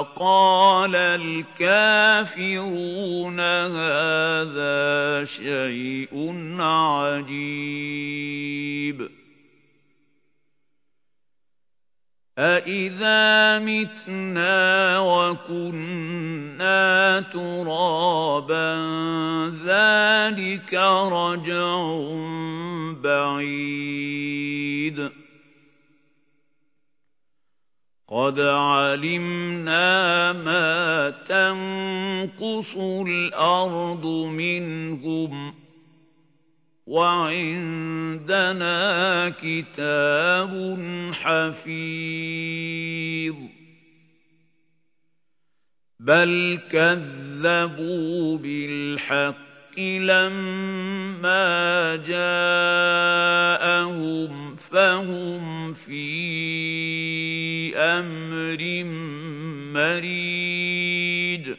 فَقَالَ الْكَافِرُونَ هَٰذَا شَيْءٌ عَجِيبٌ. أَإِذَا مِتْنَا وَكُنَّا تُرَابًا ذَلِكَ رَجْعٌ بَعِيدٌ. قَدْ عَلِمْنَا مَا تَنقُصُ الْأَرْضُ مِنْهُمْ وَعِندَنَا كِتَابٌ حَفِيظٌ بَلْ كَذَّبُوا بِالْحَقِّ لَمَّا جَاءَهُمْ فَهُمْ فِي أَمْرٍ مَّرِيجٍ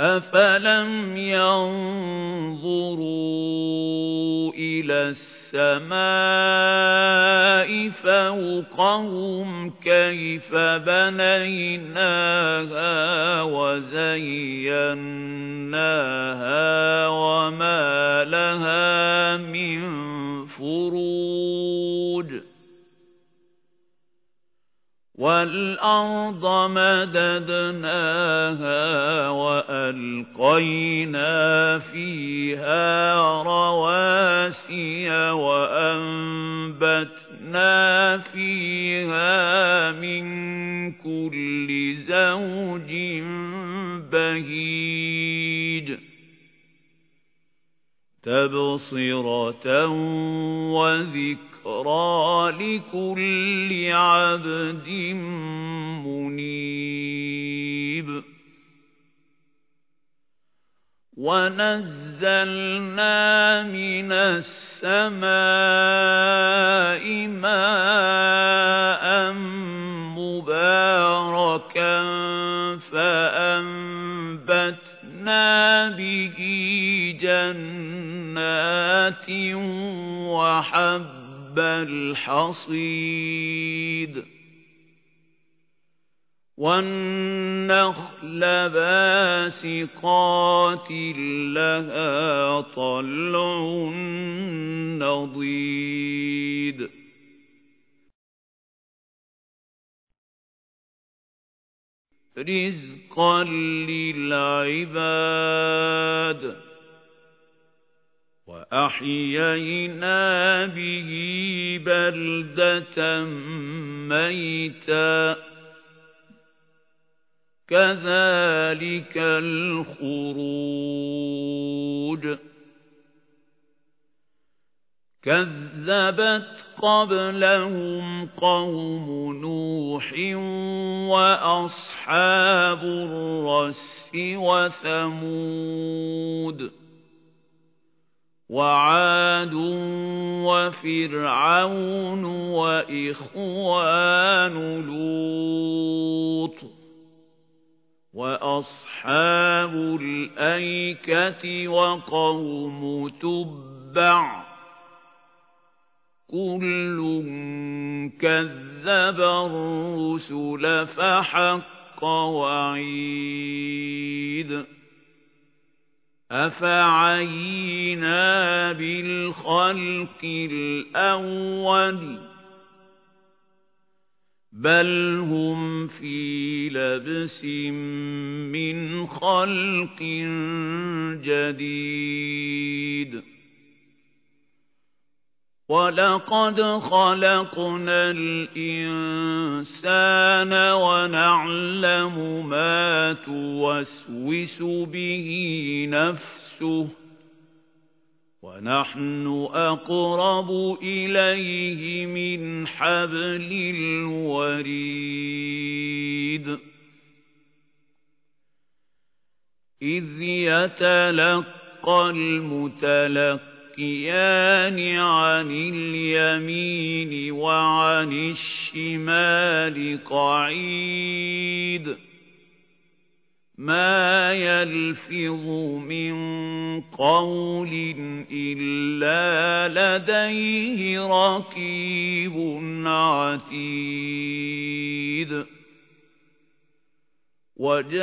أَفَلَمْ يَنظُرُوا إِلَى السَّمَاءِ فَوْقَهُمْ كَيْفَ بَنَيْنَاهَا وَزَيَّنَّاهَا وَمَا لَهَا مِن فُرُوجٍ وَالْأَرْضَ مَدَدْنَاهَا وَأَلْقَيْنَا فِيهَا رَوَاسِيَ وَأَنبَتْنَا فِيهَا مِن كُلِّ زَوْجٍ بَهِيجٍ تَبْصِرَةً وَذِكْرَىٰ لِكُلِّ عَبْدٍ مُّنِيبٍ. وَنَزَّلْنَا مِنَ السَّمَاءِ مَاءً مُّبَارَكًا فَأَنبَتْنَا بِهِ جَنَّاتٍ وَحَبَّ الْحَصِيدِ وَالنَّخْلَ بَاسِقَاتٍ لَّهَا طَلْعٌ نَّضِيدٌ رِزْقًا لِّلْعِبَادِ وَأَحْيَيْنَا بِهِ بَلْدَةً مَّيْتًا كَذَلِكَ الْخُرُوجُ كَذَّبَتْ قَبْلَهُمْ قَوْمُ نُوحٍ وَأَصْحَابُ الرَّسِّ وَثَمُودُ وَعَادٌ وَفِرْعَوْنُ وَإِخْوَانُ لُوطٍ وَأَصْحَابُ الْأَيْكَةِ وَقَوْمُ تُبَّعٍ كُلٌّ كَذَّبَ الرُّسُلَ فَحَقَّ وَعِيدِ أَفَعَيِينَا بِالْخَلْقِ الْأَوَّلِ بَلْ هُمْ فِي لَبْسٍ مِّنْ خَلْقٍ جَدِيدٍ وَلَقَدْ خَلَقْنَا الْإِنسَانَ وَنَعْلَمُ مَا تُوَسْوِسُ بِهِ نَفْسُهُ ونحن أقرب إليه من حبل الوريد إذ يتلقى المتلقيان عن اليمين وعن الشمال قعيد. ما يلفظ من قول إلا لديه ركيب عتيد. وجاءت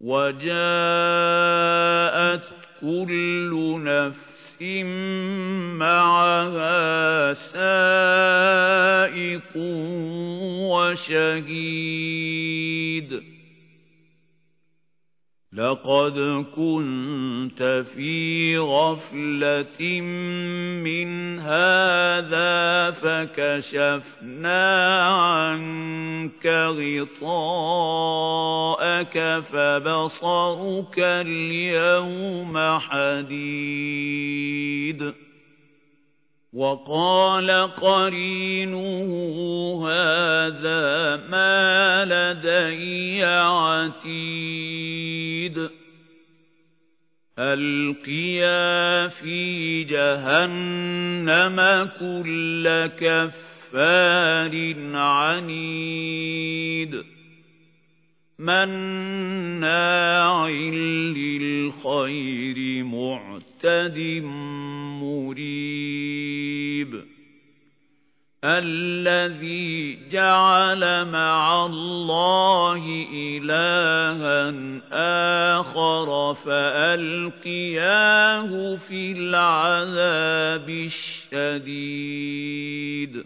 وجاءت كل نفس معها سائق وشهيد لقد كنت في غفلة من هذا فكشفنا عنك غطاءك فبصرك اليوم حديد. وقال قرينه هذا ما لدي عتيد. ألقيا في جهنم كل كفار عنيد. مناع للخير معتد. مريب الذي جعل مع الله إلها آخر فألقياه في العذاب الشديد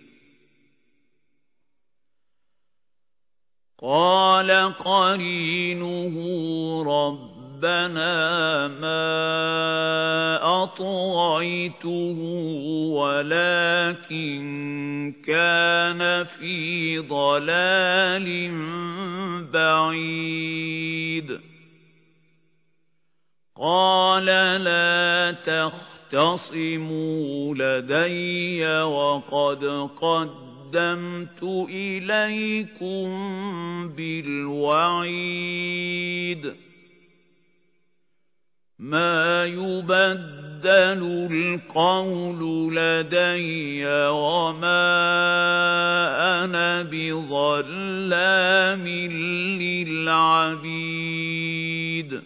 قال قرينه ربنا ما أطغيته ولكن كان في ضلال بعيد. قال لا تختصموا لدي وقد قد قدمت إليكم بالوعيد. ما يبدل القول لدي وما أنا بظلام للعبيد.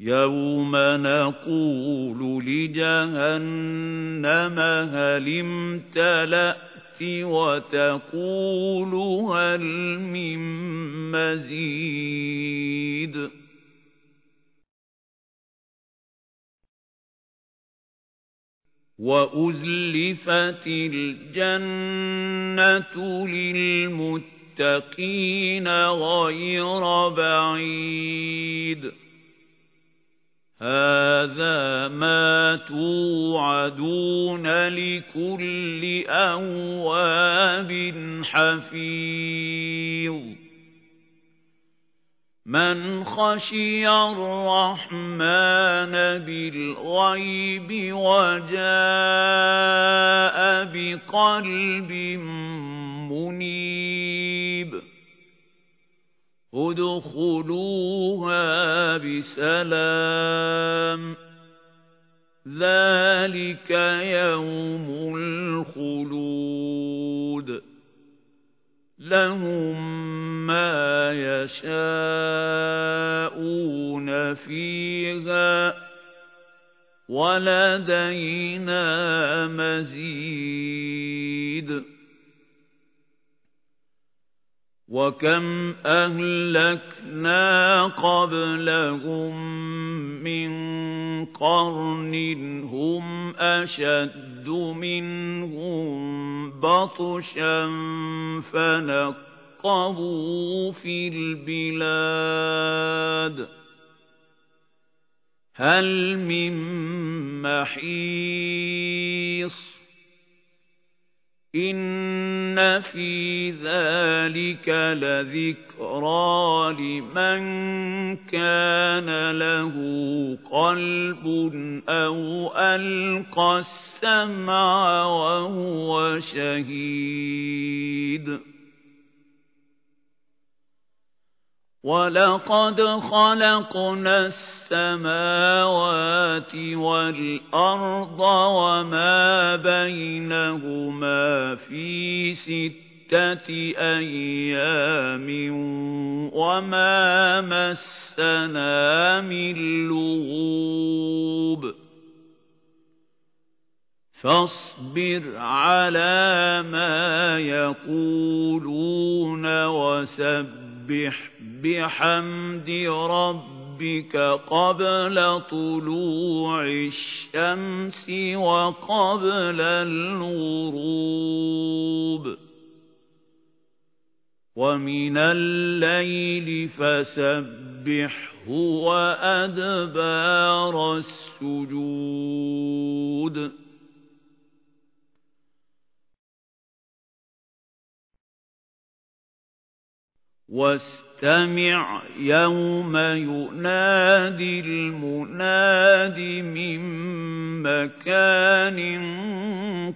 يوم نقول لجهنم هل امتلأت وتقول هل من مزيد. وأزلفت الجنة للمتقين غير بعيد. هذا ما توعدون لكل أواب حفيظ. من خشي الرحمن بالغيب وجاء بقلب منيب ادخلوها بسلام ذلك يوم الخلود لهم ما يشاءون فيها ولدينا مزيد. وَكَمْ أَهْلَكْنَا قَبْلَهُم مِّن قَرْنٍ هُمْ أَشَدُّ مِنْهُم بَطْشًا فَنَقَّبُوا فِي الْبِلَادِ هَلْ مِن مَّحِيصٍ إِنَّ فِي ذَلِكَ لَذِكْرَى لِمَن كَانَ لَهُ قَلْبٌ أَوْ أَلْقَى السَّمْعَ وَهُوَ شَهِيدٌ وَلَقَدْ خَلَقْنَا السَّمَاوَاتِ وَالْأَرْضَ وَمَا بَيْنَهُمَا فِي سِتَّةِ أَيَّامٍ وَمَا مَسَّنَا مِن لُّغُوبٍ فاصبر على ما يقولون وسبح بحمد ربك قبل طلوع الشمس وقبل الغروب. ومن الليل فسبحه وأدبار السجود. واستمع يوم ينادي المناد من مكان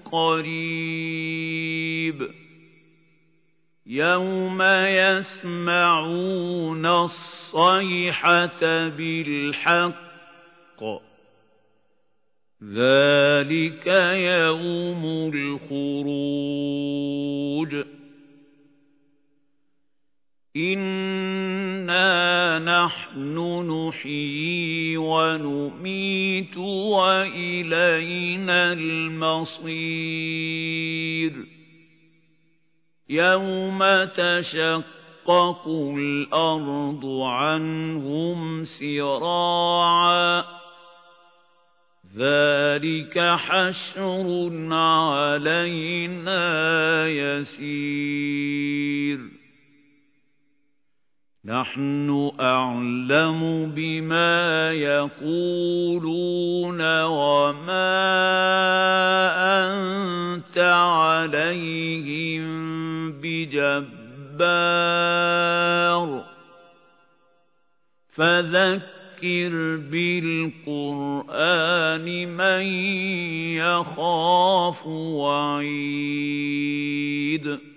قريب. يوم يسمعون الصيحة بالحق. ذلك يوم الخروج. إِنَّا نَحْنُ نُحْيِي وَنُمِيتُ وَإِلَيْنَا الْمَصِيرُ يَوْمَ تَشَقَّقُ الْأَرْضُ عَنْهُمْ سِرَاعًا ذَلِكَ حَشْرٌ عَلَيْنَا يَسِيرٌ نَحْنُ أَعْلَمُ بِمَا يَقُولُونَ وَمَا أَنتَ عَلَيْهِم بِجَبَّارٍ. فَذَكِّرْ بِالْقُرْآنِ مَن يَخَافُ وَعِيدٍ.